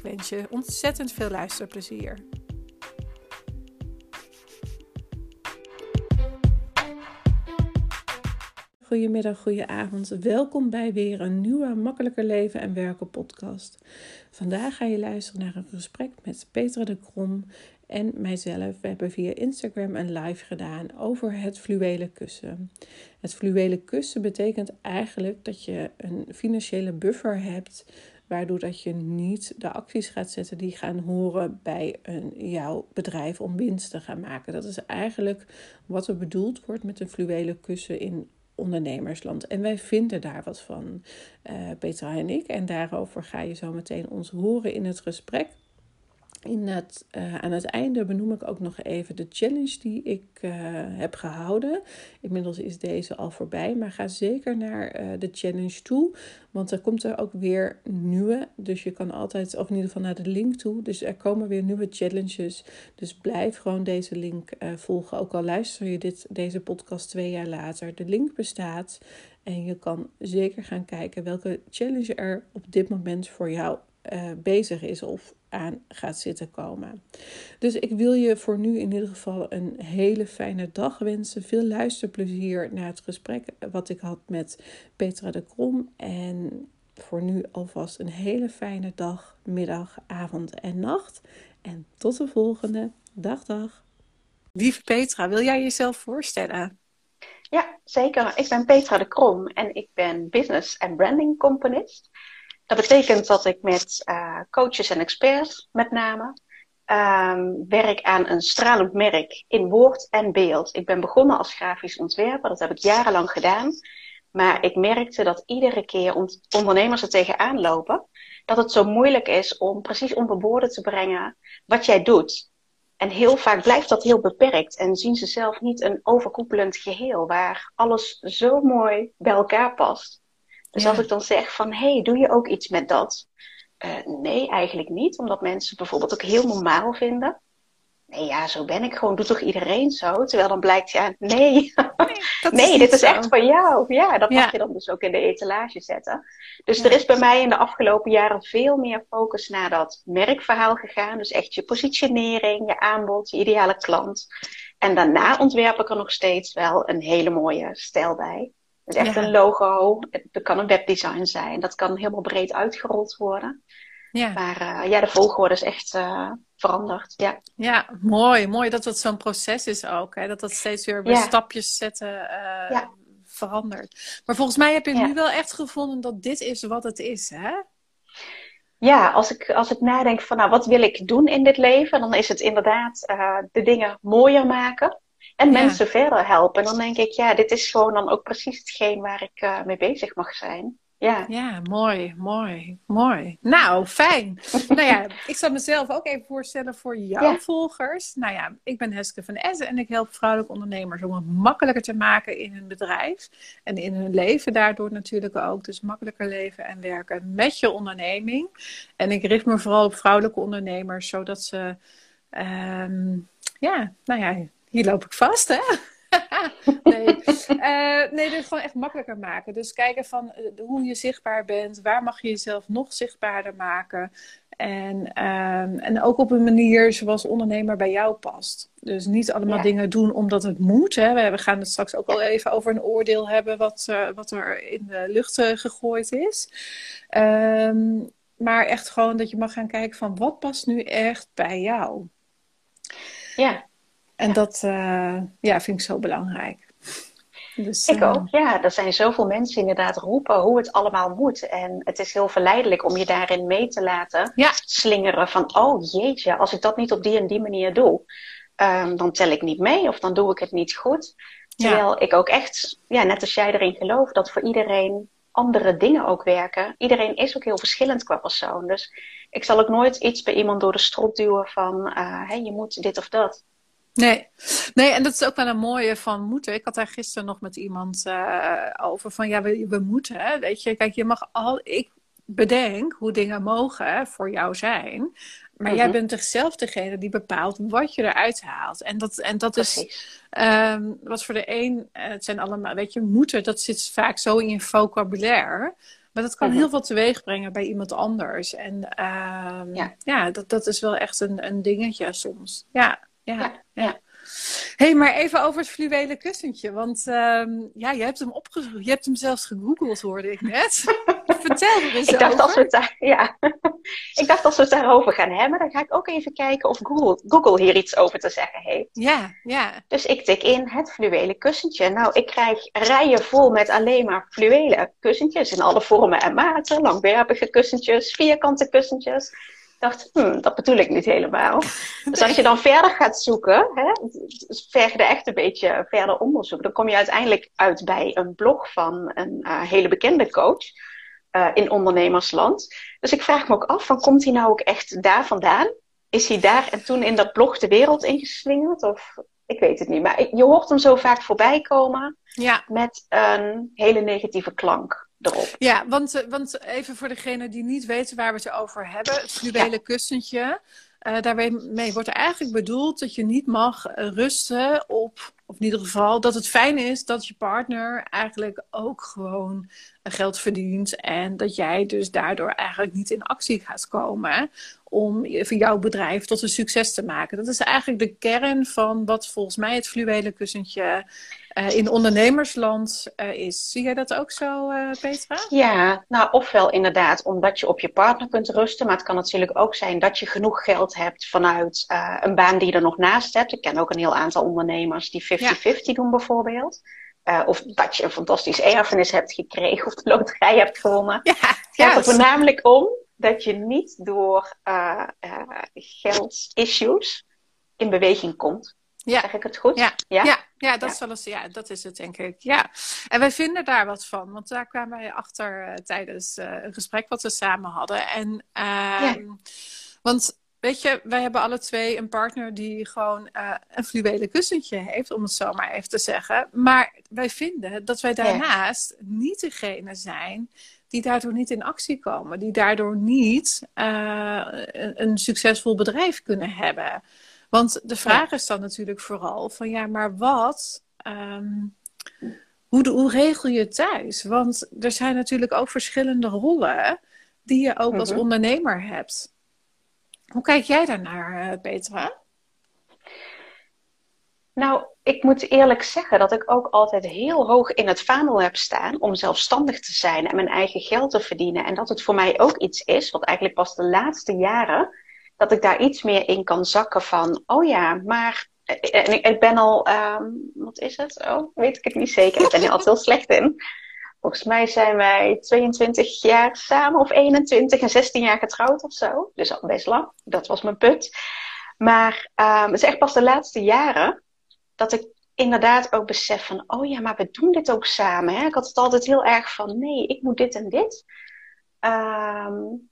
Ik wens je ontzettend veel luisterplezier. Goedemiddag, goedenavond. Welkom bij weer een nieuwe Makkelijker Leven en Werken podcast. Vandaag ga je luisteren naar een gesprek met Petra de Krom en mijzelf. We hebben via Instagram een live gedaan over het fluwelen kussen. Het fluwelen kussen betekent eigenlijk dat je een financiële buffer hebt waardoor dat je niet de acties gaat zetten die gaan horen bij een, jouw bedrijf om winst te gaan maken. Dat is eigenlijk wat er bedoeld wordt met een fluwelen kussen in ondernemersland. En wij vinden daar wat van, uh, Petra en ik. En daarover ga je zo meteen ons horen in het gesprek. In uh, aan het einde benoem ik ook nog even de challenge die ik uh, heb gehouden. Inmiddels is deze al voorbij, maar ga zeker naar uh, de challenge toe. Want er komt er ook weer nieuwe. Dus je kan altijd, of in ieder geval naar de link toe. Dus er komen weer nieuwe challenges. Dus blijf gewoon deze link volgen. Ook al luister je dit, deze podcast twee jaar later. De link bestaat. En je kan zeker gaan kijken welke challenge er op dit moment voor jou bezig is. Of aan gaat zitten komen. Dus ik wil je voor nu in ieder geval een hele fijne dag wensen. Veel luisterplezier naar het gesprek wat ik had met Petra de Krom. En voor nu alvast een hele fijne dag, middag, avond en nacht. En tot de volgende. Dag, dag. Lieve Petra, wil jij jezelf voorstellen? Ja, zeker. Ik ben Petra de Krom en ik ben business en branding componist. Dat betekent dat ik met uh, coaches en experts met name um, werk aan een stralend merk in woord en beeld. Ik ben begonnen als grafisch ontwerper, dat heb ik jarenlang gedaan. Maar ik merkte dat iedere keer ondernemers er tegenaan lopen, dat het zo moeilijk is om precies onder woorden te brengen wat jij doet. En heel vaak blijft dat heel beperkt en zien ze zelf niet een overkoepelend geheel waar alles zo mooi bij elkaar past. Dus als ik dan zeg van, hey, doe je ook iets met dat? Uh, nee, eigenlijk niet. Omdat mensen bijvoorbeeld ook heel normaal vinden. Nee, ja, zo ben ik gewoon. Doet toch iedereen zo? Terwijl dan blijkt, ja, nee. Nee, nee dit is echt van jou. Ja, dat mag je dan dus ook in de etalage zetten. Dus ja. er is bij mij in de afgelopen jaren veel meer focus naar dat merkverhaal gegaan. Dus echt je positionering, je aanbod, je ideale klant. En daarna ontwerp ik er nog steeds wel een hele mooie stijl bij. Het is echt ja. een logo. Het kan een webdesign zijn. Dat kan helemaal breed uitgerold worden. Ja. Maar uh, ja, de volgorde is echt uh, veranderd. Ja. ja, mooi. Mooi dat het zo'n proces is ook. Hè? Dat dat steeds weer ja. stapjes zetten uh, ja. verandert. Maar volgens mij heb je nu wel echt gevonden dat dit is wat het is, hè? Ja, als ik, als ik nadenk van nou, wat wil ik doen in dit leven? Dan is het inderdaad de dingen mooier maken. En ja. mensen verder helpen. En dan denk ik, ja, dit is gewoon dan ook precies hetgeen waar ik uh, mee bezig mag zijn. Ja. ja, mooi, mooi, mooi. Nou, fijn. nou ja, ik zal mezelf ook even voorstellen voor jouw ja. volgers. Nou ja, ik ben Heske van Essen en ik help vrouwelijke ondernemers om het makkelijker te maken in hun bedrijf. En in hun leven daardoor natuurlijk ook. Dus makkelijker leven en werken met je onderneming. En ik richt me vooral op vrouwelijke ondernemers, zodat ze, um, ja, nou ja, hier loop ik vast, hè? nee. Uh, nee, dit gewoon echt makkelijker maken. Dus kijken van uh, hoe je zichtbaar bent. Waar mag je jezelf nog zichtbaarder maken? En, um, en ook op een manier zoals ondernemer bij jou past. Dus niet allemaal ja. dingen doen omdat het moet. Hè. We gaan het straks ook al even over een oordeel hebben wat, uh, wat er in de lucht gegooid is. Um, maar echt gewoon dat je mag gaan kijken van wat past nu echt bij jou. Ja, en ja. dat uh, ja, vind ik zo belangrijk. Dus, ik uh, ook, ja. Er zijn zoveel mensen inderdaad roepen hoe het allemaal moet. En het is heel verleidelijk om je daarin mee te laten ja. slingeren van... oh jeetje, als ik dat niet op die en die manier doe... Um, dan tel ik niet mee of dan doe ik het niet goed. Terwijl ja. ik ook echt, ja, net als jij erin geloof... dat voor iedereen andere dingen ook werken. Iedereen is ook heel verschillend qua persoon. Dus ik zal ook nooit iets bij iemand door de strot duwen van uh, hey, je moet dit of dat. Nee. nee, en dat is ook wel een mooie van moeten. Ik had daar gisteren nog met iemand uh, over van ja, we, we moeten. Hè? Weet je, kijk, je mag al. Ik bedenk hoe dingen mogen voor jou zijn. Maar jij mhm. bent toch zelf degene die bepaalt wat je eruit haalt. En dat, en dat is um, wat voor de een, uh, het zijn allemaal, weet je, moeten, dat zit vaak zo in je vocabulaire. Maar dat kan mhm. heel veel teweeg brengen bij iemand anders. En um, ja, ja dat, dat is wel echt een, een dingetje soms. ja, ja. ja. hey, maar even over het fluwelen kussentje. Want um, ja, je hebt hem opgezocht. Je hebt hem zelfs gegoogeld, hoorde ik net. Vertel er eens ik dacht over. Als we het daar, ja. ik dacht als we het daarover gaan hebben, dan ga ik ook even kijken of Google, Google hier iets over te zeggen heeft. Ja, ja. Dus ik tik in het fluwelen kussentje. Nou, ik krijg rijen vol met alleen maar fluwelen kussentjes in alle vormen en maten. Langwerpige kussentjes, vierkante kussentjes dacht, hmm, dat bedoel ik niet helemaal. Dus als je dan verder gaat zoeken, hè, verder echt een beetje verder onderzoeken, dan kom je uiteindelijk uit bij een blog van een uh, hele bekende coach uh, in ondernemersland. Dus ik vraag me ook af, van komt hij nou ook echt daar vandaan? Is hij daar en toen in dat blog de wereld ingeslingerd? Of ik weet het niet. Maar je hoort hem zo vaak voorbij komen ja. met een hele negatieve klank. Ja, want, eh, want even voor degene die niet weten waar we het over hebben. Het fluwelen kussentje. Uh, daarmee wordt er eigenlijk bedoeld dat je niet mag rusten op, of in ieder geval, dat het fijn is dat je partner eigenlijk ook gewoon geld verdient. En dat jij dus daardoor eigenlijk niet in actie gaat komen om jouw bedrijf tot een succes te maken. Dat is eigenlijk de kern van wat volgens mij het fluwelen kussentje uh, in ondernemersland uh, is. Zie jij dat ook zo, uh, Petra? Ja, nou ofwel inderdaad omdat je op je partner kunt rusten, maar het kan natuurlijk ook zijn dat je genoeg geld hebt vanuit een baan die je er nog naast hebt. Ik ken ook een heel aantal ondernemers die 50-50 doen bijvoorbeeld. of dat je een fantastisch erfenis hebt gekregen of de loterij hebt gewonnen. Ja, het gaat er voornamelijk om dat je niet door geldissues in beweging komt. Ja. Zeg ik het goed? Ja, ja? ja, ja dat, ja. Is ja, dat is het denk ik. Ja. En wij vinden daar wat van. Want daar kwamen wij achter uh, tijdens uh, een gesprek wat we samen hadden. En, uh, ja. Want weet je, wij hebben alle twee een partner die gewoon uh, een fluwelen kussentje heeft, om het zo maar even te zeggen. Maar wij vinden dat wij daarnaast niet degene zijn die daardoor niet in actie komen. Die daardoor niet een, een succesvol bedrijf kunnen hebben. Want de vraag is dan natuurlijk vooral van ja, maar wat? Um, hoe, hoe regel je het thuis? Want er zijn natuurlijk ook verschillende rollen die je ook als mhm. ondernemer hebt. Hoe kijk jij daarnaar, eh, Petra? Nou, ik moet eerlijk zeggen dat ik ook altijd heel hoog in het vaandel heb staan om zelfstandig te zijn en mijn eigen geld te verdienen. En dat het voor mij ook iets is, wat eigenlijk pas de laatste jaren dat ik daar iets meer in kan zakken van, oh ja, maar eh, en ik, ben al, um, wat is het? Oh, weet ik het niet zeker. Ik ben er altijd heel slecht in. Volgens mij zijn wij 22 jaar samen of 21 en 16 jaar getrouwd of zo. Dus al best lang. Dat was mijn punt. Maar um, het is echt pas de laatste jaren dat ik inderdaad ook besef van, oh ja, maar we doen dit ook samen. Hè? Ik had het altijd heel erg van, nee, ik moet dit en dit. Um,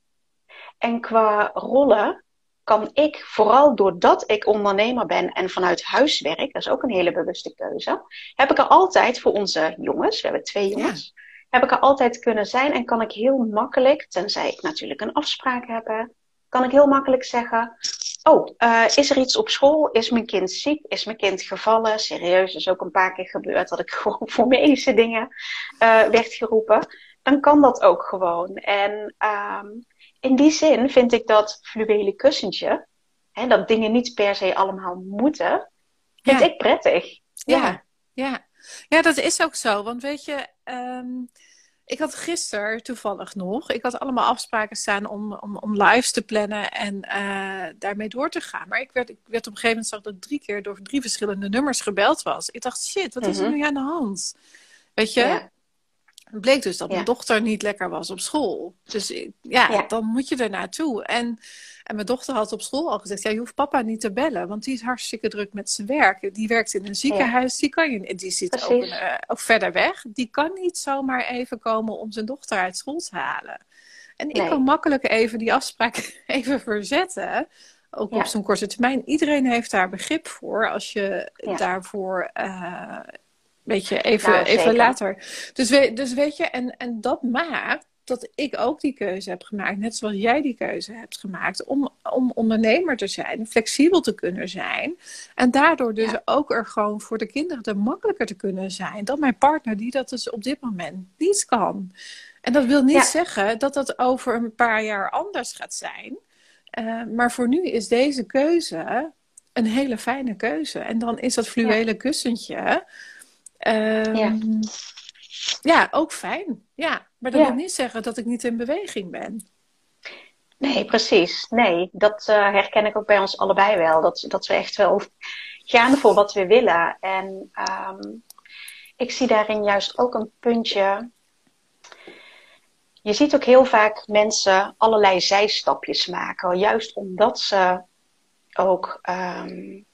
en qua rollen kan ik, vooral doordat ik ondernemer ben en vanuit huis werk, dat is ook een hele bewuste keuze, heb ik er altijd voor onze jongens, we hebben twee jongens, heb ik er altijd kunnen zijn en kan ik heel makkelijk, tenzij ik natuurlijk een afspraak heb, kan ik heel makkelijk zeggen: Oh, uh, is er iets op school? Is mijn kind ziek? Is mijn kind gevallen? Serieus, is ook een paar keer gebeurd dat ik gewoon voor medische dingen uh, werd geroepen. Dan kan dat ook gewoon. En um, in die zin vind ik dat fluwelen kussentje, hè, dat dingen niet per se allemaal moeten, vind ik prettig. Ja. ja. ja, dat is ook zo. Want weet je, um, ik had gisteren toevallig nog, ik had allemaal afspraken staan om, om, om lives te plannen en uh, daarmee door te gaan. Maar ik werd, ik werd op een gegeven moment zag dat ik drie keer door drie verschillende nummers gebeld was. Ik dacht, shit, wat is er mhm. nu aan de hand? Weet je? Bleek dus dat mijn dochter niet lekker was op school. Dus ja, dan moet je er naartoe. En, en mijn dochter had op school al gezegd: ja, je hoeft papa niet te bellen, want die is hartstikke druk met zijn werk. Die werkt in een ziekenhuis, die, kan je, die zit ook, uh, ook, verder weg. Die kan niet zomaar even komen om zijn dochter uit school te halen. En ik kan makkelijk even die afspraak even verzetten. Ook op zo'n korte termijn. Iedereen heeft daar begrip voor als je daarvoor. Uh, weet je, even, even later. Dus, we, dus weet je, en, en dat maakt dat ik ook die keuze heb gemaakt, net zoals jij die keuze hebt gemaakt, om, om ondernemer te zijn, flexibel te kunnen zijn. En daardoor dus ook er gewoon voor de kinderen er makkelijker te kunnen zijn dan mijn partner, die dat dus op dit moment niet kan. En dat wil niet zeggen dat dat over een paar jaar anders gaat zijn. Uh, maar voor nu is deze keuze een hele fijne keuze. En dan is dat fluwelen kussentje. Um, ja. ja, ook fijn. Ja, maar dat wil niet zeggen dat ik niet in beweging ben. Nee, precies. Nee, dat uh, herken ik ook bij ons allebei wel. Dat, dat we echt wel gaan voor wat we willen. En um, ik zie daarin juist ook een puntje je ziet ook heel vaak mensen allerlei zijstapjes maken. Juist omdat ze ook, um,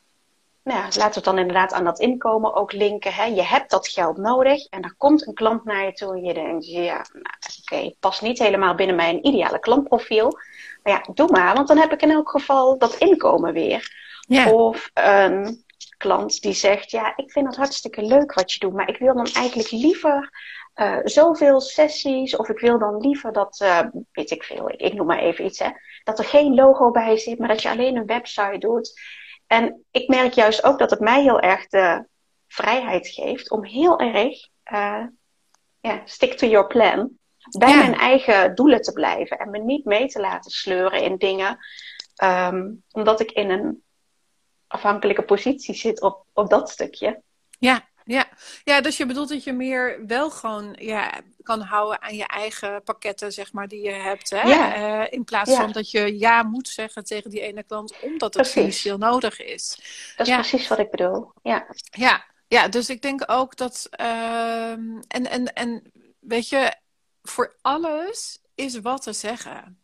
nou ja, laten we het dan inderdaad aan dat inkomen ook linken. Hè? Je hebt dat geld nodig en er komt een klant naar je toe en je denkt, ja, nou, oké, okay, past niet helemaal binnen mijn ideale klantprofiel. Maar ja, doe maar, want dan heb ik in elk geval dat inkomen weer. Ja. Of een klant die zegt, ja, ik vind het hartstikke leuk wat je doet, maar ik wil dan eigenlijk liever uh, zoveel sessies. Of ik wil dan liever dat, uh, weet ik veel, ik, ik, noem maar even iets, hè, dat er geen logo bij zit, maar dat je alleen een website doet. En ik merk juist ook dat het mij heel erg de vrijheid geeft om heel erg, uh, ja, stick to your plan, bij mijn eigen doelen te blijven en me niet mee te laten sleuren in dingen, um, omdat ik in een afhankelijke positie zit op, op dat stukje. Ja, ja. ja, dus je bedoelt dat je meer wel gewoon ja, kan houden aan je eigen pakketten, zeg maar, die je hebt. Hè? Ja. Uh, in plaats van dat je ja moet zeggen tegen die ene klant, omdat het financieel nodig is. Dat is precies wat ik bedoel. Ja, ja, ja dus ik denk ook dat. Uh, en, en, en weet je, voor alles is wat te zeggen.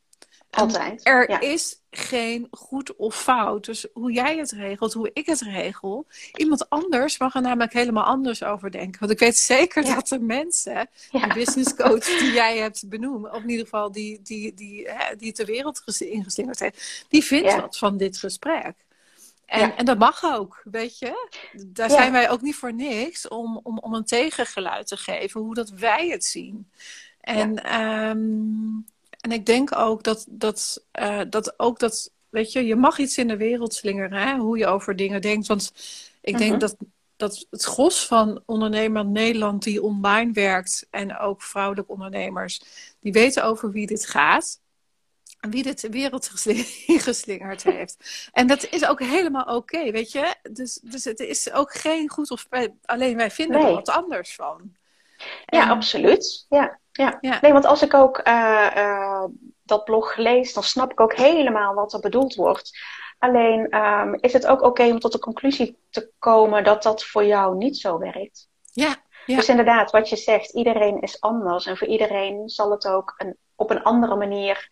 Altijd. er is geen goed of fout. Dus hoe jij het regelt, hoe ik het regel. Iemand anders mag er namelijk helemaal anders over denken. Want ik weet zeker dat de mensen, ja. de business coach die jij hebt benoemd, of in ieder geval die, die, die, hè, die ter wereld ingeslingerd heeft, die vindt wat van dit gesprek. En, en dat mag ook, weet je. Daar zijn wij ook niet voor niks om, om, om een tegengeluid te geven, hoe dat wij het zien. En um, en ik denk ook dat, dat, uh, dat ook dat, weet je, je mag iets in de wereld slingeren, hè? hoe je over dingen denkt. Want ik denk mhm. dat, dat het gros van ondernemers in Nederland die online werkt en ook vrouwelijke ondernemers, die weten over wie dit gaat. En wie dit de wereld geslingerd heeft. En dat is ook helemaal oké, weet je. Dus, dus het is ook geen goed of alleen wij vinden er wat anders van. Ja, absoluut. Ja. Ja. nee, want als ik ook uh, dat blog lees, dan snap ik ook helemaal wat er bedoeld wordt. Alleen um, is het ook oké om tot de conclusie te komen dat dat voor jou niet zo werkt. Ja, ja. Dus inderdaad, wat je zegt, iedereen is anders en voor iedereen zal het ook een, op een andere manier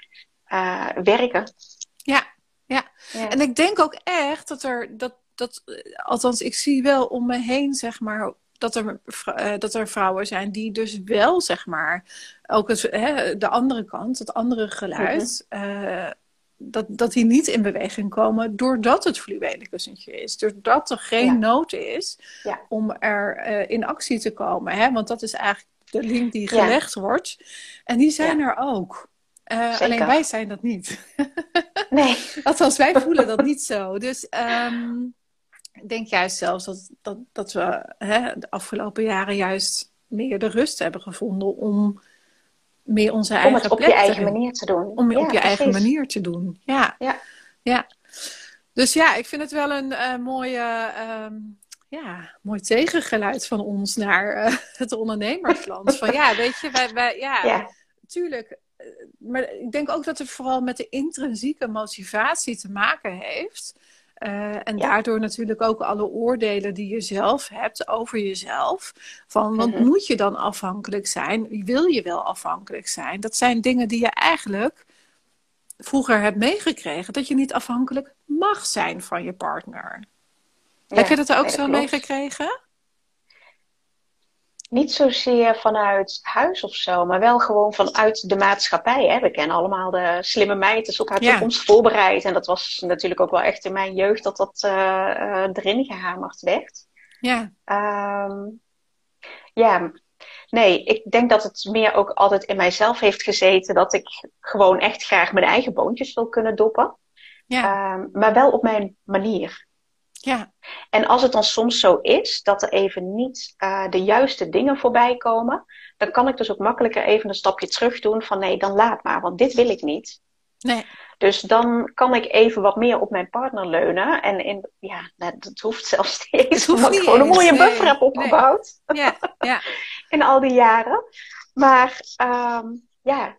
uh, werken. Ja, ja, ja. En ik denk ook echt dat er, dat, dat, althans, ik zie wel om me heen, zeg maar, dat er, uh, dat er vrouwen zijn die dus wel, zeg maar, ook het, hè, de andere kant, het andere geluid, uh, dat, dat die niet in beweging komen doordat het fluwelen kussentje is. Doordat er geen nood is ja. om er uh, in actie te komen. Hè? Want dat is eigenlijk de link die gelegd wordt. En die zijn er ook. alleen wij zijn dat niet. nee. Althans, wij voelen dat niet zo. Dus um, ik denk juist zelfs dat, dat, dat we hè, de afgelopen jaren juist meer de rust hebben gevonden om meer onze eigen Om het op je eigen manier te doen. Om ja, op je eigen manier te doen. Ja. ja. ja. Dus ja, ik vind het wel een uh, mooie, uh, ja, mooi tegengeluid van ons naar uh, het ondernemersland. van ja, weet je, wij, wij ja, ja. tuurlijk. Eh, maar ik denk ook dat het vooral met de intrinsieke motivatie te maken heeft. En daardoor natuurlijk ook alle oordelen die je zelf hebt over jezelf. Van, want mhm. moet je dan afhankelijk zijn? Wil je wel afhankelijk zijn? Dat zijn dingen die je eigenlijk vroeger hebt meegekregen. Dat je niet afhankelijk mag zijn van je partner. Heb je dat ook zo meegekregen? Niet zozeer vanuit huis of zo, maar wel gewoon vanuit de maatschappij. Hè? We kennen allemaal de slimme meid, dus op haar toekomst voorbereid. En dat was natuurlijk ook wel echt in mijn jeugd dat dat uh, uh, erin gehamerd werd. Ja. Um, ja, nee, ik denk dat het meer ook altijd in mijzelf heeft gezeten dat ik gewoon echt graag mijn eigen boontjes wil kunnen doppen. Ja. Um, maar wel op mijn manier. Ja. En als het dan soms zo is dat er even niet uh, de juiste dingen voorbij komen, dan kan ik dus ook makkelijker even een stapje terug doen van nee, dan laat maar, want dit wil ik niet. Nee. Dus dan kan ik even wat meer op mijn partner leunen. En in, ja, dat hoeft zelfs niet eens, omdat ik gewoon een mooie buffer heb opgebouwd. Nee. Ja, ja. in al die jaren. Maar um, ja,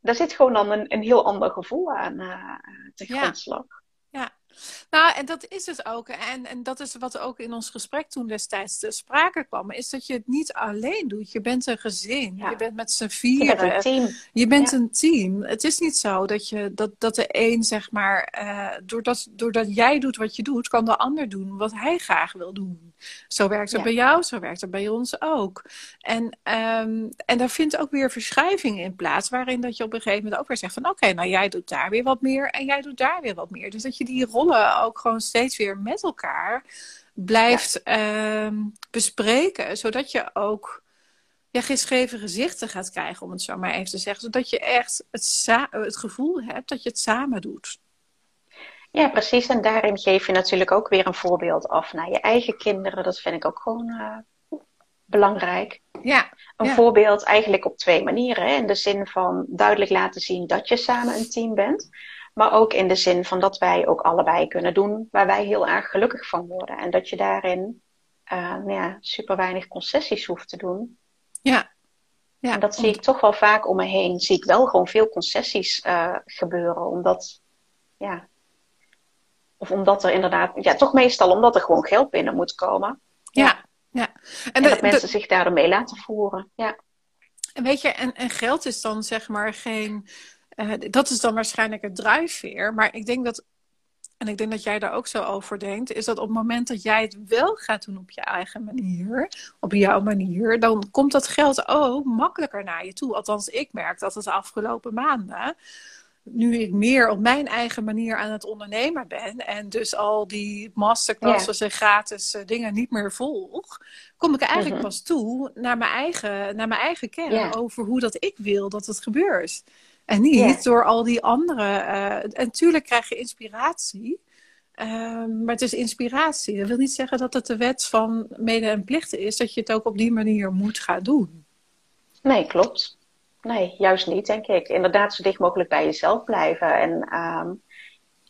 daar zit gewoon dan een, een heel ander gevoel aan uh, te grondslag. Ja. Nou, en dat is het ook. En, en dat is wat ook in ons gesprek toen destijds te sprake kwam. Is dat je het niet alleen doet. Je bent een gezin. Je bent met z'n vieren. Je bent een team. Je bent een team. Het is niet zo dat, je, dat, dat de een, zeg maar, uh, doordat, doordat jij doet wat je doet, kan de ander doen wat hij graag wil doen. Zo werkt het bij jou, zo werkt het bij ons ook. En, um, en daar vindt ook weer verschuiving in plaats, waarin dat je op een gegeven moment ook weer zegt van oké, nou jij doet daar weer wat meer en jij doet daar weer wat meer. Dus dat je die rollen ook gewoon steeds weer met elkaar blijft ja. um, bespreken, zodat je ook ja, geschreven gezichten gaat krijgen, om het zo maar even te zeggen. Zodat je echt het, het gevoel hebt dat je het samen doet. Ja, precies. En daarin geef je natuurlijk ook weer een voorbeeld af naar je eigen kinderen. Dat vind ik ook gewoon uh, belangrijk. Ja. Een voorbeeld eigenlijk op twee manieren. Hè? In de zin van duidelijk laten zien dat je samen een team bent. Maar ook in de zin van dat wij ook allebei kunnen doen waar wij heel erg gelukkig van worden. En dat je daarin uh, nou ja, super weinig concessies hoeft te doen. Ja. ja en dat zie ik toch wel vaak om me heen. Zie ik wel gewoon veel concessies uh, gebeuren. Omdat, ja, of omdat er inderdaad, ja, toch meestal omdat er gewoon geld binnen moet komen. Ja, ja. En, dat mensen zich daarmee laten voeren. Ja. En weet je, en, en geld is dan zeg maar geen. Uh, dat is dan waarschijnlijk het drijfveer. Maar ik denk dat, en ik denk dat jij daar ook zo over denkt, is dat op het moment dat jij het wel gaat doen op je eigen manier, op jouw manier, dan komt dat geld ook makkelijker naar je toe. Althans, ik merk dat het de afgelopen maanden nu ik meer op mijn eigen manier aan het ondernemen ben en dus al die masterclasses en gratis uh, dingen niet meer volg, kom ik eigenlijk mhm. pas toe naar mijn eigen, naar mijn eigen kern over hoe dat ik wil dat het gebeurt. En niet door al die andere. Uh, en natuurlijk krijg je inspiratie. Um, maar het is inspiratie. Dat wil niet zeggen dat het de wet van mede en plichten is dat je het ook op die manier moet gaan doen. Nee, klopt. Nee, juist niet, denk ik. Inderdaad, zo dicht mogelijk bij jezelf blijven. En um,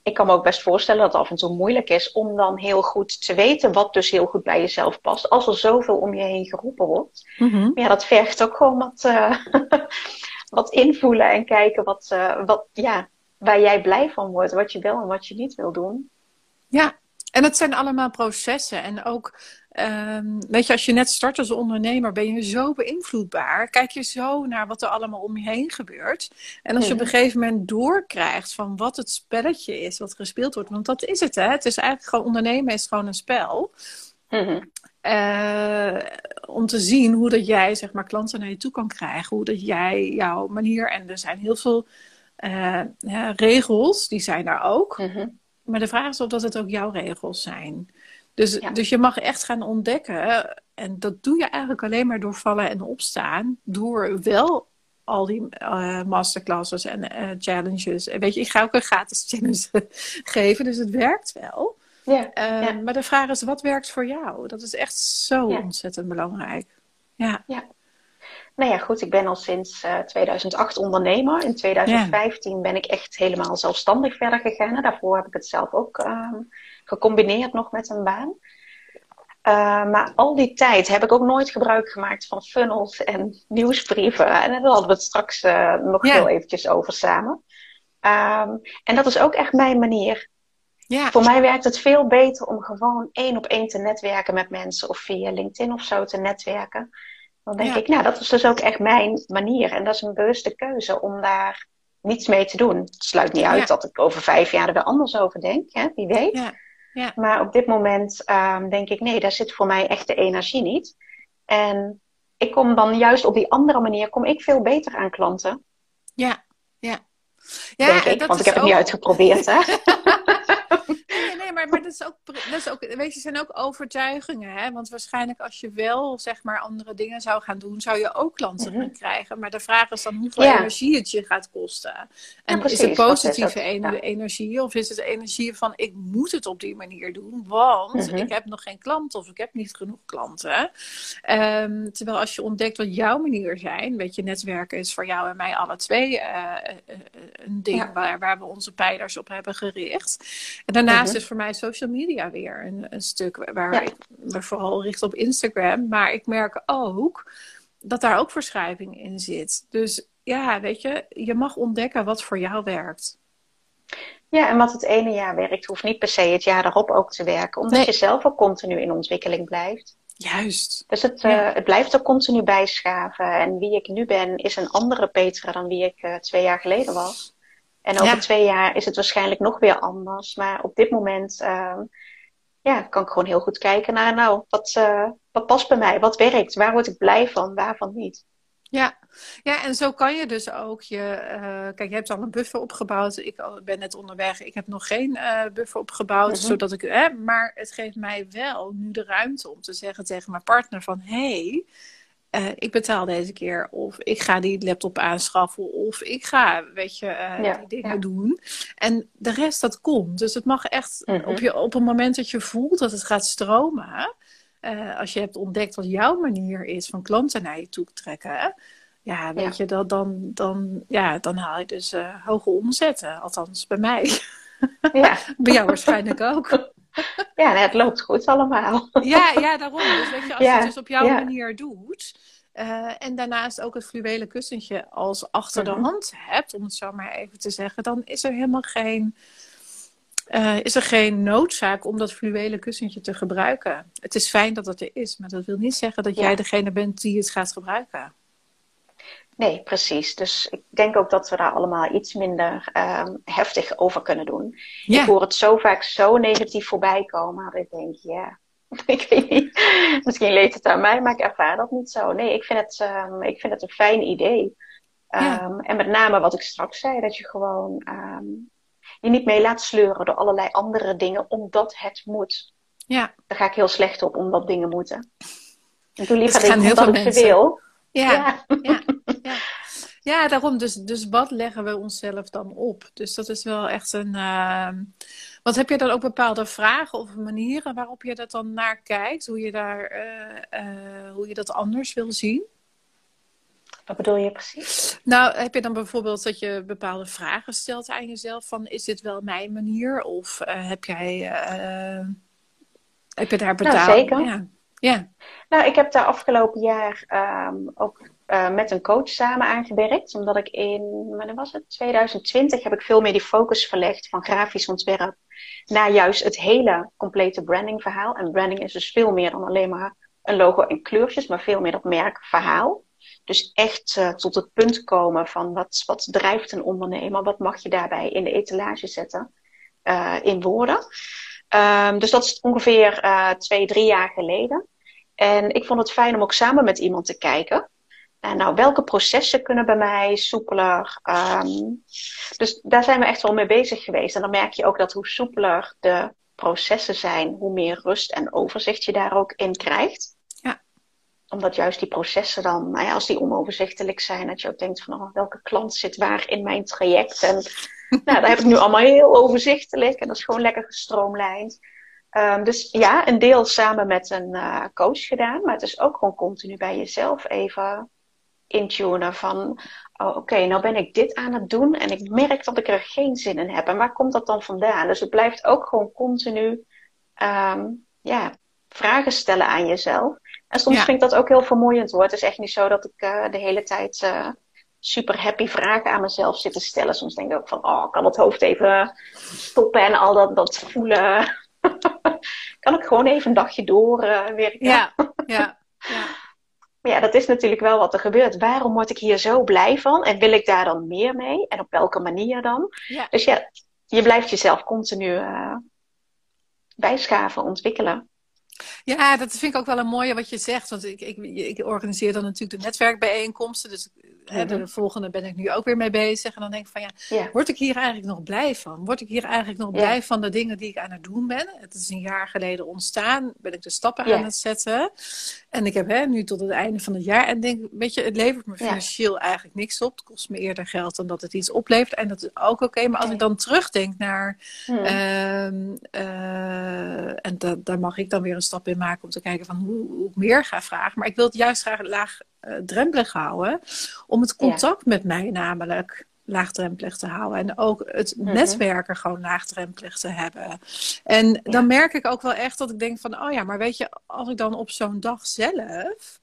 ik kan me ook best voorstellen dat het af en toe moeilijk is om dan heel goed te weten wat dus heel goed bij jezelf past. Als er zoveel om je heen geroepen wordt. Mm -hmm. Maar ja, dat vergt ook gewoon wat, uh, wat invoelen en kijken wat, uh, wat, ja, waar jij blij van wordt. Wat je wel en wat je niet wil doen. Ja, en het zijn allemaal processen. En ook, um, weet je, als je net start als ondernemer, ben je zo beïnvloedbaar. Kijk je zo naar wat er allemaal om je heen gebeurt. En als je op een gegeven moment doorkrijgt van wat het spelletje is, wat gespeeld wordt. Want dat is het, hè. Het is eigenlijk gewoon, ondernemen is gewoon een spel. Mm-hmm. Uh, om te zien hoe dat jij, zeg maar, klanten naar je toe kan krijgen. Hoe dat jij jouw manier, en er zijn heel veel uh, ja, regels, die zijn daar ook. Mm-hmm. Maar de vraag is of dat het ook jouw regels zijn. Dus, ja. dus je mag echt gaan ontdekken. En dat doe je eigenlijk alleen maar door vallen en opstaan. Door wel al die uh, masterclasses en uh, challenges. En weet je, ik ga ook een gratis challenge geven. Dus het werkt wel. Ja, uh, ja. Maar de vraag is, wat werkt voor jou? Dat is echt zo ja. ontzettend belangrijk. Ja. ja. Nou ja, goed, ik ben al sinds uh, 2008 ondernemer. In 2015 ja. ben ik echt helemaal zelfstandig verder gegaan. En daarvoor heb ik het zelf ook uh, gecombineerd nog met een baan. Uh, maar al die tijd heb ik ook nooit gebruik gemaakt van funnels en nieuwsbrieven. En daar hadden we het straks nog ja. heel eventjes over samen. Um, en dat is ook echt mijn manier. Ja. Voor mij werkt het veel beter om gewoon één op één te netwerken met mensen of via LinkedIn of zo te netwerken. Dan denk ik, nou, dat is dus ook echt mijn manier. En dat is een bewuste keuze om daar niets mee te doen. Het sluit niet uit dat ik over vijf jaar er weer anders over denk, hè? wie weet. Ja. Ja. Maar op dit moment um, denk ik, nee, daar zit voor mij echt de energie niet. En ik kom dan juist op die andere manier, kom ik veel beter aan klanten. Ja, ja. ja denk ik, want ik heb het niet uitgeprobeerd, hè. maar, maar dat, is ook, dat is ook, weet je, zijn ook overtuigingen. Hè? Want waarschijnlijk als je wel zeg maar andere dingen zou gaan doen, zou je ook klanten mm krijgen. Maar de vraag is dan hoeveel energie het je gaat kosten. En is het positieve energie of is het energie van ik moet het op die manier doen, want mhm. ik heb nog geen klanten of ik heb niet genoeg klanten. Um, terwijl als je ontdekt wat jouw manier zijn, weet je, netwerken is voor jou en mij alle twee uh, een ding waar, waar we onze pijlers op hebben gericht. En daarnaast mhm. is voor mij social media weer een, een stuk waar ik me vooral richt op Instagram. Maar ik merk ook dat daar ook verschuiving in zit. Dus ja, weet je, je mag ontdekken wat voor jou werkt. Ja, en wat het ene jaar werkt, hoeft niet per se het jaar erop ook te werken. Omdat je zelf ook continu in ontwikkeling blijft. Juist. Dus het, uh, het blijft ook continu bijschaven. En wie ik nu ben, is een andere Petra dan wie ik uh, twee jaar geleden was. En over twee jaar is het waarschijnlijk nog weer anders. Maar op dit moment uh, ja, kan ik gewoon heel goed kijken naar, nou, wat, uh, wat past bij mij? Wat werkt? Waar word ik blij van? Waarvan niet? Ja. ja, en zo kan je dus ook je. Uh, kijk, je hebt al een buffer opgebouwd. Ik ben net onderweg. Ik heb nog geen uh, buffer opgebouwd. Mm -hmm. zodat ik, eh, maar het geeft mij wel nu de ruimte om te zeggen tegen mijn partner: van hé, hey, uh, ik betaal deze keer. Of ik ga die laptop aanschaffen. Of ik ga, weet je, uh, ja, die dingen ja. doen. En de rest, dat komt. Dus het mag echt mm -hmm. op, je, op een moment dat je voelt dat het gaat stromen. Uh, als je hebt ontdekt wat jouw manier is van klanten naar je toe trekken. Ja, weet ja. je, dat, dan, dan, ja, dan haal je dus hoge omzetten. Althans, bij mij. Ja. bij jou waarschijnlijk ook. Ja, het loopt goed allemaal. Ja, ja daarom. Dus weet je, als ja, je het dus op jouw ja. manier doet. Uh, en daarnaast ook het fluwelen kussentje als achter de hand hebt, om het zo maar even te zeggen, dan is er helemaal geen, uh, is er geen noodzaak om dat fluwelen kussentje te gebruiken. Het is fijn dat het er is, maar dat wil niet zeggen dat jij degene bent die het gaat gebruiken. Nee, precies. Dus ik denk ook dat we daar allemaal iets minder um, heftig over kunnen doen. Ja. Ik hoor het zo vaak zo negatief voorbij komen. Dat ik denk, ja, ik weet niet. Misschien leeft het aan mij, maar ik ervaar dat niet zo. Nee, ik vind het, um, ik vind het een fijn idee. Um, ja. En met name wat ik straks zei, dat je gewoon je niet mee laat sleuren door allerlei andere dingen, omdat het moet. Ja. Daar ga ik heel slecht op, omdat dingen moeten. Ik doe liever dat ik, dat ik wil. Ja, ja. ja, ja. daarom. Dus, dus wat leggen we onszelf dan op? Dus dat is wel echt een. Uh... Wat heb je dan ook bepaalde vragen of manieren waarop je dat dan naar kijkt? Hoe je, daar, uh, uh, hoe je dat anders wil zien? Wat bedoel je precies? Nou, heb je dan bijvoorbeeld dat je bepaalde vragen stelt aan jezelf? Van is dit wel mijn manier? Of uh, heb jij. heb je daar betaald? Nou, zeker. Ja. Ja. Nou, ik heb daar afgelopen jaar um, ook uh, met een coach samen aangewerkt. Omdat ik in, wanneer was het? 2020 heb ik veel meer die focus verlegd van grafisch ontwerp naar juist het hele complete brandingverhaal. En branding is dus veel meer dan alleen maar een logo en kleurtjes, maar veel meer dat merkverhaal. Dus echt uh, tot het punt komen van wat, wat drijft een ondernemer? Wat mag je daarbij in de etalage zetten uh, in woorden? Um, dus dat is ongeveer twee, drie jaar geleden. En ik vond het fijn om ook samen met iemand te kijken. En nou, welke processen kunnen bij mij soepeler? Um, dus daar zijn we echt wel mee bezig geweest. En dan merk je ook dat hoe soepeler de processen zijn, hoe meer rust en overzicht je daar ook in krijgt. Ja. Omdat juist die processen dan, nou ja, als die onoverzichtelijk zijn, dat je ook denkt van oh, welke klant zit waar in mijn traject. En nou, dat heb ik nu allemaal heel overzichtelijk en dat is gewoon lekker gestroomlijnd. Um, dus ja, een deel samen met een uh, coach gedaan, maar het is ook gewoon continu bij jezelf even intunen van, oh, oké, okay, nou ben ik dit aan het doen en ik merk dat ik er geen zin in heb. En waar komt dat dan vandaan? Dus het blijft ook gewoon continu, um, ja, vragen stellen aan jezelf. En soms ja. vind ik dat ook heel vermoeiend hoor. Het is echt niet zo dat ik uh, de hele tijd uh, super happy vragen aan mezelf zitten stellen. Soms denk ik ook van, oh, kan het hoofd even stoppen en al dat, dat voelen. Kan ik gewoon even een dagje doorwerken? werken? ja, ja, ja. Maar ja, dat is natuurlijk wel wat er gebeurt. Waarom word ik hier zo blij van? En wil ik daar dan meer mee? En op welke manier dan? Ja. Dus ja, je blijft jezelf continu uh, bijschaven, ontwikkelen. Ja, dat vind ik ook wel een mooie wat je zegt. Want ik, ik, ik organiseer dan natuurlijk de netwerkbijeenkomsten. Dus hè, de mhm. volgende ben ik nu ook weer mee bezig. En dan denk ik van ja, word ik hier eigenlijk nog blij van? Word ik hier eigenlijk nog blij van de dingen die ik aan het doen ben? Het is een jaar geleden ontstaan. Ben ik de stappen aan het zetten. En ik heb hè, nu tot het einde van het jaar. En denk, weet je, het levert me financieel eigenlijk niks op. Het kost me eerder geld dan dat het iets oplevert. En dat is ook oké. Maar als ik dan terugdenk naar. Hmm. Ehm, uh, en da daar mag ik dan weer een stap in maken om te kijken van hoe, hoe ik meer ga vragen. Maar ik wil het juist graag laag uh, drempelig houden. Om het contact met mij namelijk laagdrempelig te houden. En ook het mhm. netwerken gewoon laagdrempelig te hebben. En dan merk ik ook wel echt dat ik denk van... oh ja, maar weet je, als ik dan op zo'n dag zelf...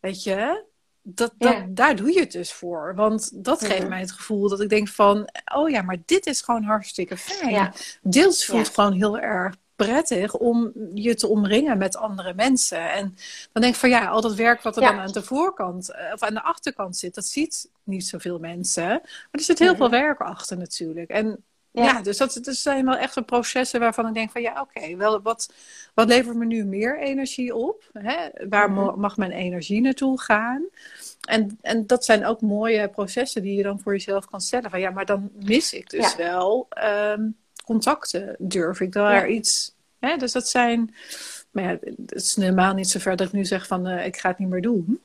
weet je, dat, dat, daar doe je het dus voor. Want dat geeft mhm. mij het gevoel dat ik denk van... oh ja, maar dit is gewoon hartstikke fijn. Deels voelt gewoon heel erg prettig om je te omringen met andere mensen. En dan denk ik van ja, al dat werk wat er dan aan de voorkant eh, of aan de achterkant zit, dat ziet niet zoveel mensen. Maar er zit heel veel werk achter natuurlijk. En ja, dus dat, dat zijn wel echt processen waarvan ik denk van ja, oké, wel wat, wat levert me nu meer energie op? Hè? Waar mhm. mag mijn energie naartoe gaan? En, en dat zijn ook mooie processen die je dan voor jezelf kan stellen. Van ja, maar dan mis ik dus wel ehm, contacten. Durf ik daar iets. Hè? Dus dat zijn. Maar ja, het is helemaal niet zo ver dat ik nu zeg van uh, ik ga het niet meer doen.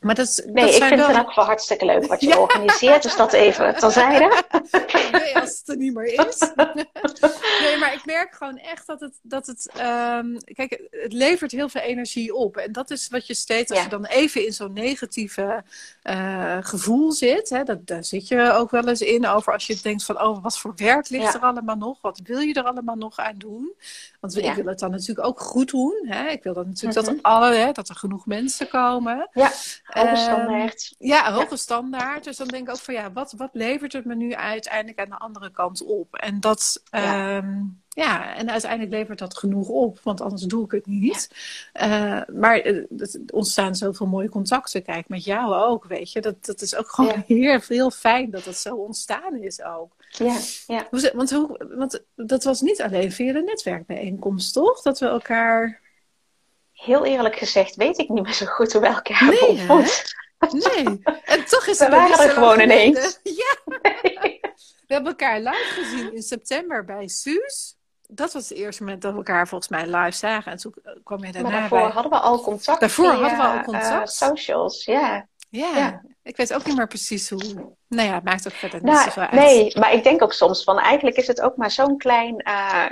Maar dat, nee, dat ik vind wel... het in elk geval hartstikke leuk wat je organiseert. Dus dat even terzijde. nee, als het er niet meer is. nee, maar ik merk gewoon echt dat het... Dat het um, kijk, het levert heel veel energie op. En dat is wat je steeds... Als je dan even in zo'n negatieve uh, gevoel zit... Hè, dat, daar zit je ook wel eens in over als je denkt van... Oh, wat voor werk ligt er allemaal nog? Wat wil je er allemaal nog aan doen? Want ik wil het dan natuurlijk ook goed doen. Hè? Ik wil dan natuurlijk dat, mhm. alle, hè, dat er genoeg mensen komen. Ja. Hoge ehm, standaard. ja, hoge standaard. Dus dan denk ik ook van ja, wat, wat levert het me nu uiteindelijk aan de andere kant op? En dat, ja. Ehm, ja, en uiteindelijk levert dat genoeg op, want anders doe ik het niet. Uh, maar er ontstaan zoveel mooie contacten. Kijk, met jou ook, weet je. Dat, dat is ook gewoon heel, heel fijn dat het zo ontstaan is ook. Ja, ja. Want, hoe, want dat was niet alleen via de netwerkbijeenkomst, toch? Dat we elkaar heel eerlijk gezegd weet ik niet meer zo goed hoe we elkaar nee. Nee, en toch is het... We waren er gewoon ineens. Ja. We hebben elkaar live gezien in september bij Suus. Dat was het eerste moment dat we elkaar volgens mij live zagen. En toen kwam je daarna maar daarvoor hadden we al contact. Daarvoor hadden we al contact. Uh, socials, ja. Ja, ik weet ook niet meer precies hoe. Nou ja, het maakt ook verder niet nou, zoveel uit. Nee, maar ik denk ook soms van eigenlijk is het ook maar zo'n klein uh,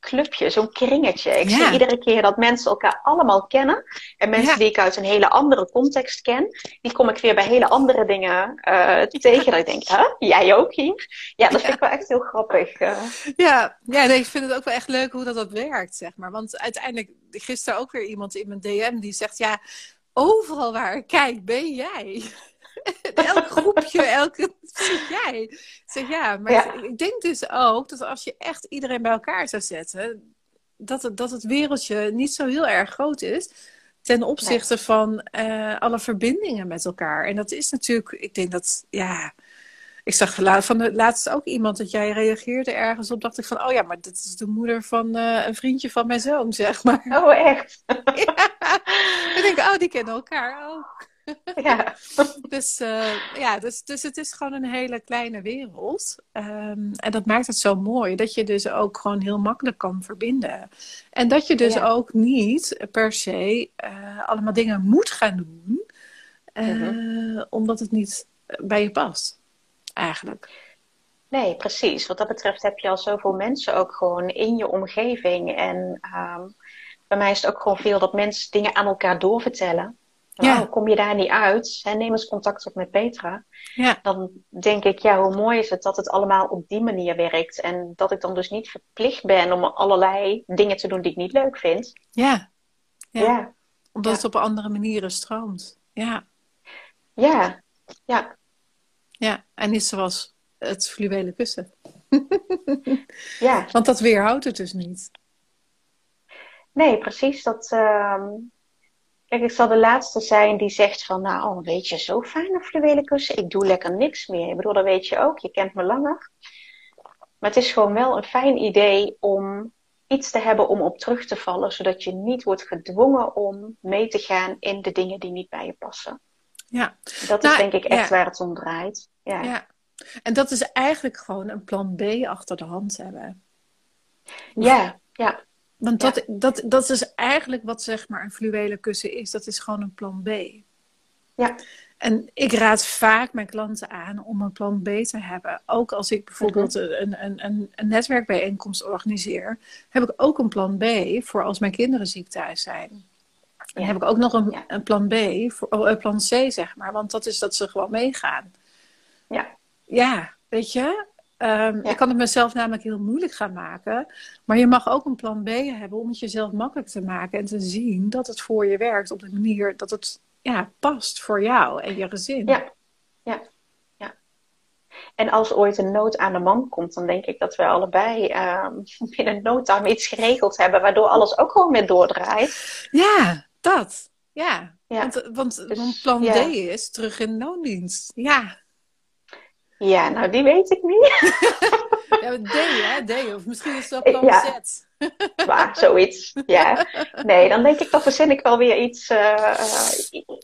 clubje, zo'n kringetje. Ik zie iedere keer dat mensen elkaar allemaal kennen. En mensen die ik uit een hele andere context ken, die kom ik weer bij hele andere dingen uh, tegen. Dat ik denk, huh? jij ook hier? Ja, dat vind ik wel echt heel grappig. Uh. Ja, ja nee, ik vind het ook wel echt leuk hoe dat, dat werkt, zeg maar. Want uiteindelijk, gisteren ook weer iemand in mijn DM die zegt, ja, overal waar ik kijk, ben jij. elk groepje, elke zie jij. zeg ja, maar ik denk dus ook dat als je echt iedereen bij elkaar zou zetten, dat het, dat het wereldje niet zo heel erg groot is ten opzichte van uh, alle verbindingen met elkaar. En dat is natuurlijk, ik denk dat, ja. Ik zag van de laatste ook iemand dat jij reageerde ergens op. Dacht ik van, oh ja, maar dit is de moeder van uh, een vriendje van mijn zoon, zeg maar. Oh, echt? ja. Ik denk, oh, die kennen elkaar ook. Ja. dus, uh, ja, dus, dus het is gewoon een hele kleine wereld. Um, en dat maakt het zo mooi. Dat je dus ook gewoon heel makkelijk kan verbinden. En dat je dus ja. ook niet per se uh, allemaal dingen moet gaan doen. Uh, uh-huh. Omdat het niet bij je past. Eigenlijk. Nee, precies. Wat dat betreft heb je al zoveel mensen ook gewoon in je omgeving. En um, bij mij is het ook gewoon veel dat mensen dingen aan elkaar doorvertellen. Ja. Oh, kom je daar niet uit, neem eens contact op met Petra. Ja. Dan denk ik, ja, hoe mooi is het dat het allemaal op die manier werkt. En dat ik dan dus niet verplicht ben om allerlei dingen te doen die ik niet leuk vind. Ja. Ja. ja. Omdat het op andere manieren stroomt. Ja. Ja. Ja. Ja, en niet zoals het fluwelen kussen. ja. Want dat weerhoudt het dus niet. Nee, precies. Dat, ehm, Kijk, ik zal de laatste zijn die zegt van, nou, weet je, zo fijn een fluwelen kussen. Ik doe lekker niks meer. Ik bedoel, dat weet je ook. Je kent me langer. Maar het is gewoon wel een fijn idee om iets te hebben om op terug te vallen, zodat je niet wordt gedwongen om mee te gaan in de dingen die niet bij je passen. Ja. Dat is nou, denk ik echt waar het om draait. Ja. ja. En dat is eigenlijk gewoon een plan B achter de hand hebben. Ja, ja. Want dat, dat, dat is eigenlijk wat zeg maar een fluwelen kussen is. Dat is gewoon een plan B. Ja. En ik raad vaak mijn klanten aan om een plan B te hebben. Ook als ik bijvoorbeeld mhm. een, een, een, een netwerkbijeenkomst organiseer, heb ik ook een plan B voor als mijn kinderen ziek thuis zijn. En heb ik ook nog een, een plan B, voor, oh, een plan C zeg maar, want dat is dat ze gewoon meegaan. Ja. Ja, weet je? Um, Ik kan het mezelf namelijk heel moeilijk gaan maken. Maar je mag ook een plan B hebben om het jezelf makkelijk te maken en te zien dat het voor je werkt op de manier dat het ja, past voor jou en je gezin. Ja, ja, ja. En als ooit een nood aan de man komt, dan denk ik dat we allebei um, binnen noodtime iets geregeld hebben, waardoor alles ook gewoon weer doordraait. Ja, dat. Ja. ja. Want, want, dus, plan D is terug in loondienst. Ja. Ja, nou die weet ik niet. ja, D, hè? D. Of misschien is dat plan ja. Z. Maar zoiets, ja. Nee, dan denk ik, dan verzin ik wel weer iets. Uh,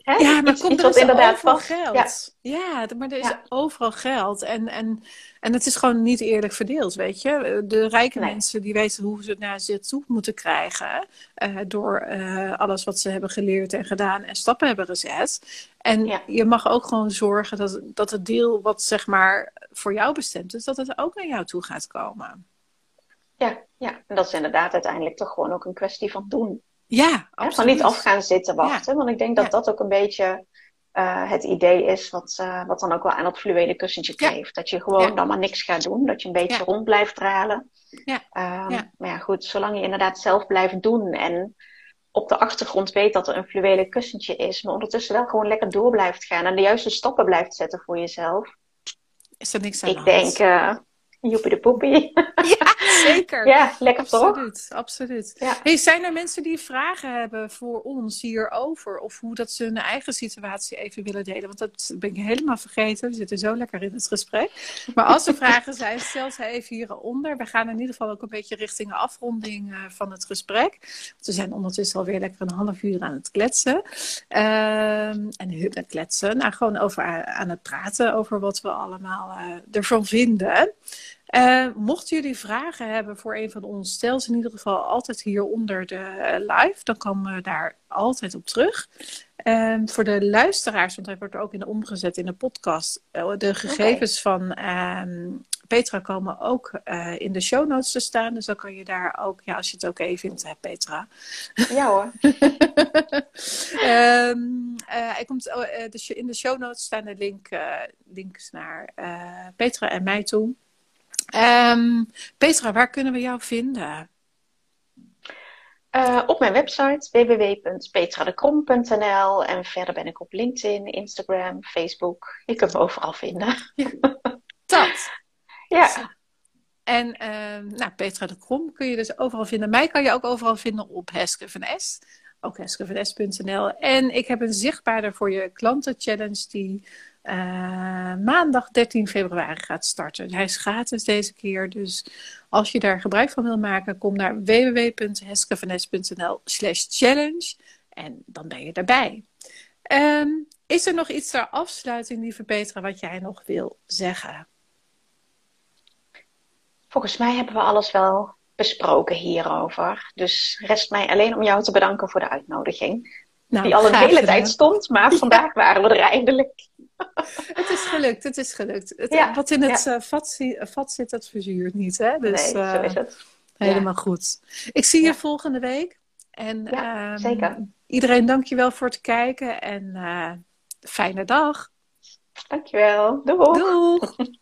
hè? Ja, maar iets, komt iets wat inderdaad overal geld. Ja. ja, maar er is overal geld. En, en, en het is gewoon niet eerlijk verdeeld, weet je. De rijke mensen die weten hoe ze het naar zich toe moeten krijgen. Uh, door alles wat ze hebben geleerd en gedaan en stappen hebben gezet. En je mag ook gewoon zorgen dat, dat het deel wat zeg maar voor jou bestemd is, dat het ook naar jou toe gaat komen. Ja, ja, en dat is inderdaad uiteindelijk toch gewoon ook een kwestie van doen. Ja, absoluut. Van niet af gaan zitten wachten. Want ik denk dat dat ook een beetje uh, het idee is wat, uh, wat dan ook wel aan dat fluwelen kussentje kleeft. Dat je gewoon dan maar niks gaat doen. Dat je een beetje rond blijft dralen. Ja. Um, maar ja, goed, zolang je inderdaad zelf blijft doen en op de achtergrond weet dat er een fluwelen kussentje is, maar ondertussen wel gewoon lekker door blijft gaan en de juiste stappen blijft zetten voor jezelf. Is er niks aan Ik denk, uh, joepie de poepie. Ja, zeker. ja, lekker absoluut, toch? Absoluut, ja. hey, zijn er mensen die vragen hebben voor ons hierover? Of hoe dat ze hun eigen situatie even willen delen? Want dat ben ik helemaal vergeten. We zitten zo lekker in het gesprek. Maar als er vragen zijn, stel ze even hieronder. We gaan in ieder geval ook een beetje richting de afronding uh, van het gesprek. Want we zijn ondertussen alweer lekker een half uur aan het kletsen. Um, en het kletsen. Nou, gewoon over aan het praten over wat we allemaal uh, ervan vinden. Uh, mochten jullie vragen hebben voor een van ons, stel ze in ieder geval altijd hieronder de uh, live. Dan komen we daar altijd op terug. Uh, voor de luisteraars, want hij wordt ook in de omgezet in de podcast. Eh, de gegevens van ehm, Petra komen ook in de show notes te staan. Dus dan kan je daar ook, ja, als je het ook even vindt, hè, Petra. Ja hoor. um, komt, in de show notes staan de link, links naar Petra en mij toe. Um, Petra, waar kunnen we jou vinden? Uh, op mijn website www.petradekrom.nl en verder ben ik op LinkedIn, Instagram, Facebook. Je kunt me overal vinden. Ja, dat. ja. En uh, nou, Petra de Krom kun je dus overal vinden. Mij kan je ook overal vinden op Heske van S. Ook heskevanes.nl. En ik heb een zichtbaarder voor je klanten challenge die uh, maandag 13 februari gaat starten. Hij is gratis deze keer, dus als je daar gebruik van wil maken, kom naar www.heskevanes.nl slash challenge en dan ben je erbij. Um, is er nog iets ter afsluiting, lieve Petra, wat jij nog wil zeggen? Volgens mij hebben we alles wel besproken hierover. Dus rest mij alleen om jou te bedanken voor de uitnodiging. Nou, die al een hele tijd stond, maar vandaag waren we er eindelijk. Het is gelukt, het is gelukt. Het, wat in het ja. uh, vat, vat, zit, dat verzuurt niet. Hè? Dus, nee, zo is het. Helemaal goed. Ik zie je volgende week. En ja, um, zeker. iedereen dankjewel voor het kijken en uh, fijne dag. Dankjewel. Doeg. Doeg.